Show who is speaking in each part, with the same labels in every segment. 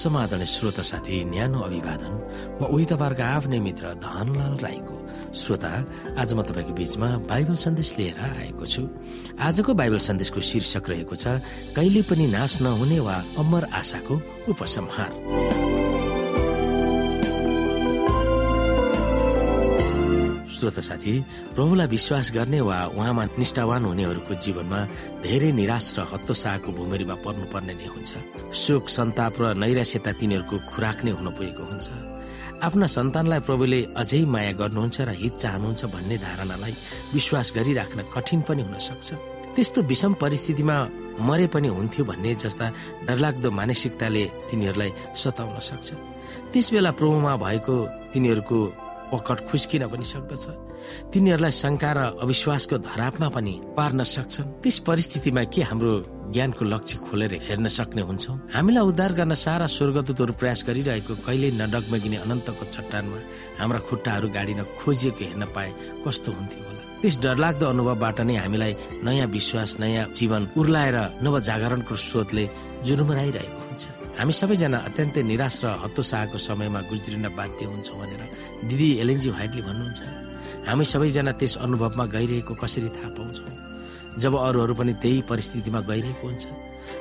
Speaker 1: समाधान श्रोता साथी न्यानो अभिवादन म उही तपाईँहरूको आफ्नै मित्र धनलाल राईको। श्रोता आज म तपाईँको बीचमा बाइबल सन्देश लिएर आएको छु। आजको बाइबल सन्देशको शीर्षक रहेको छ कहिले पनि नाश नहुने वा अमर आशाको उपसंहार। श्रोत साथी। प्रभुलाई विश्वास गर्ने वा उहाँमा निष्ठावान हुनेहरूको जीवनमा धेरै निराश र हतोसाहको भूमिमा पर्नुपर्ने नै हुन्छ। शोक सन्ताप र नैराश्यता तिनीहरूको खुराक नै हुन पुगेको हुन्छ। आफ्ना सन्तानलाई प्रभुले अझै माया गर्नुहुन्छ र हित चाहनुहुन्छ भन्ने धारणालाई विश्वास गरिराख्न कठिन पनि हुन सक्छ। त्यस्तो विषम परिस्थितिमा मरे पनि हुन्थ्यो भन्ने जस्ता डरलाग्दो मानसिकताले तिनीहरूलाई सताउन सक्छ। त्यस बेला प्रभुमा भएको तिनीहरूको पकड खुस्किन पनि सक्दछ। तिनीहरूलाई शङ्का र अविश्वासको धरापमा पनि पार्न सक्छन्। त्यस परिस्थितिमा के हाम्रो ज्ञानको लक्ष्य खोलेर हेर्न सक्ने हुन्छौ? हामीलाई उद्धार गर्न सारा स्वर्गदूतहरू प्रयास गरिरहेको कहिले नडगमगिने अनन्तको चट्टानमा हाम्रा खुट्टाहरू गाडिन खोजिएको हेर्न पाए कस्तो हुन्थ्यो होला। त्यस डरलाग्दो अनुभवबाट नै हामीलाई नयाँ विश्वास नयाँ जीवन उर्लाएर नव जागरणको स्रोतले जुरुमराइरहेको हुन्छ। हामी सबैजना अत्यन्तै निराश र हतोसाहको समयमा गुज्रिन बाध्य हुन्छौँ भनेर दिदी एलएनजी व्हाइटले भन्नुहुन्छ। हामी सबैजना त्यस अनुभवमा गइरहेको कसरी थाहा पाउँछौँ? जब अरूहरू पनि त्यही परिस्थितिमा गइरहेको हुन्छ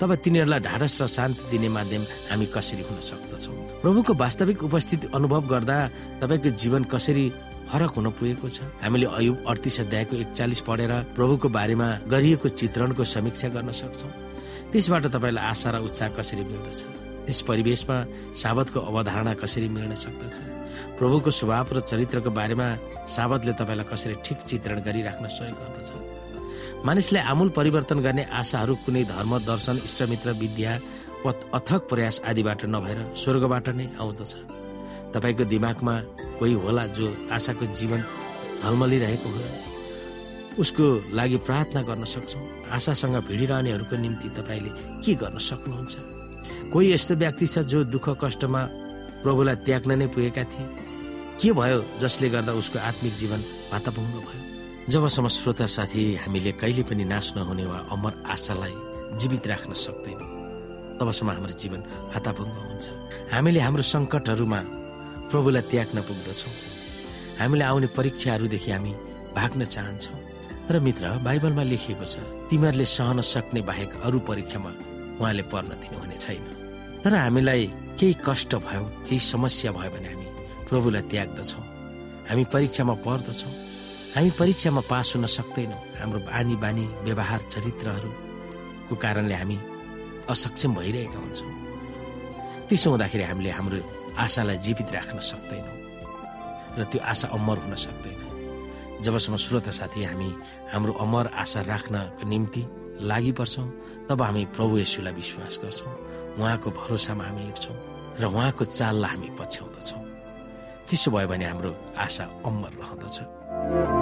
Speaker 1: तब तिनीहरूलाई ढाडस र शान्ति दिने माध्यम हामी कसरी हुन सक्दछौँ? प्रभुको वास्तविक उपस्थिति अनुभव गर्दा तपाईँको जीवन कसरी फरक हुन पुगेको छ? हामीले अयुब अडतिस अध्यायको एकचालिस पढेर प्रभुको बारेमा गरिएको चित्रणको समीक्षा गर्न सक्छौँ। त्यसबाट तपाईँलाई आशा र उत्साह कसरी मिल्दछ? त्यस परिवेशमा साबतको अवधारणा कसरी मिल्न सक्दछ? प्रभुको स्वभाव र चरित्रको बारेमा साबतले तपाईँलाई कसरी ठिक चित्रण गरिराख्न सहयोग गर्दछ? मानिसले आमूल परिवर्तन गर्ने आशाहरू कुनै धर्म दर्शन इष्टमित्र विद्या अथक प्रयास आदिबाट नभएर स्वर्गबाट नै आउँदछ। तपाईँको दिमागमा कोही होला जो आशाको जीवन ढलमलिरहेको होला उसको लागि प्रार्थना गर्न सक्छौँ। आशासँग भिडिरहनेहरूको निम्ति तपाईँले के गर्न सक्नुहुन्छ? कोही यस्तो व्यक्ति छ जो दुःख कष्टमा प्रभुलाई त्याग्न नै पुगेका थिए? के भयो जसले गर्दा उसको आत्मिक जीवन भाताभङ्ग भयो? जबसम्म श्रोता साथी हामीले कहिले पनि नाश नहुने वा अमर आशालाई जीवित राख्न सक्दैनौँ तबसम्म हाम्रो जीवन भाताभङ्ग हुन्छ। हामीले हाम्रो सङ्कटहरूमा प्रभुलाई त्याग्न पुग्दछौँ। हामीले आउने परीक्षाहरूदेखि हामी भाग्न चाहन्छौँ। तर मित्र बाइबलमा लेखिएको छ तिमीहरूले सहन सक्ने बाहेक अरू परीक्षामा उहाँले पर्न दिनुहुने छैन। तर हामीलाई केही कष्ट भयो केही समस्या भयो भने हामी प्रभुलाई त्याग्दछौँ। हामी परीक्षामा पर्दछौँ। हामी परीक्षामा पास हुन सक्दैनौँ। हाम्रो बानी बानी व्यवहार चरित्रहरूको कारणले हामी असक्षम भइरहेका हुन्छौँ। त्यसो हुँदाखेरि हामीले हाम्रो आशालाई जीवित राख्न सक्दैनौँ। र त्यो आशा अमर हुन सक्दैन। जबसम्म श्रोता साथी हामी हाम्रो अमर आशा राख्नको निम्ति लागि पर्छौँ तब हामी प्रभु येशुलाई विश्वास गर्छौँ। उहाँको भरोसामा हामी हिँड्छौँ र उहाँको चाललाई हामी पछ्याउँदछौँ। त्यसो भयो भने हाम्रो आशा अमर रहँदछ।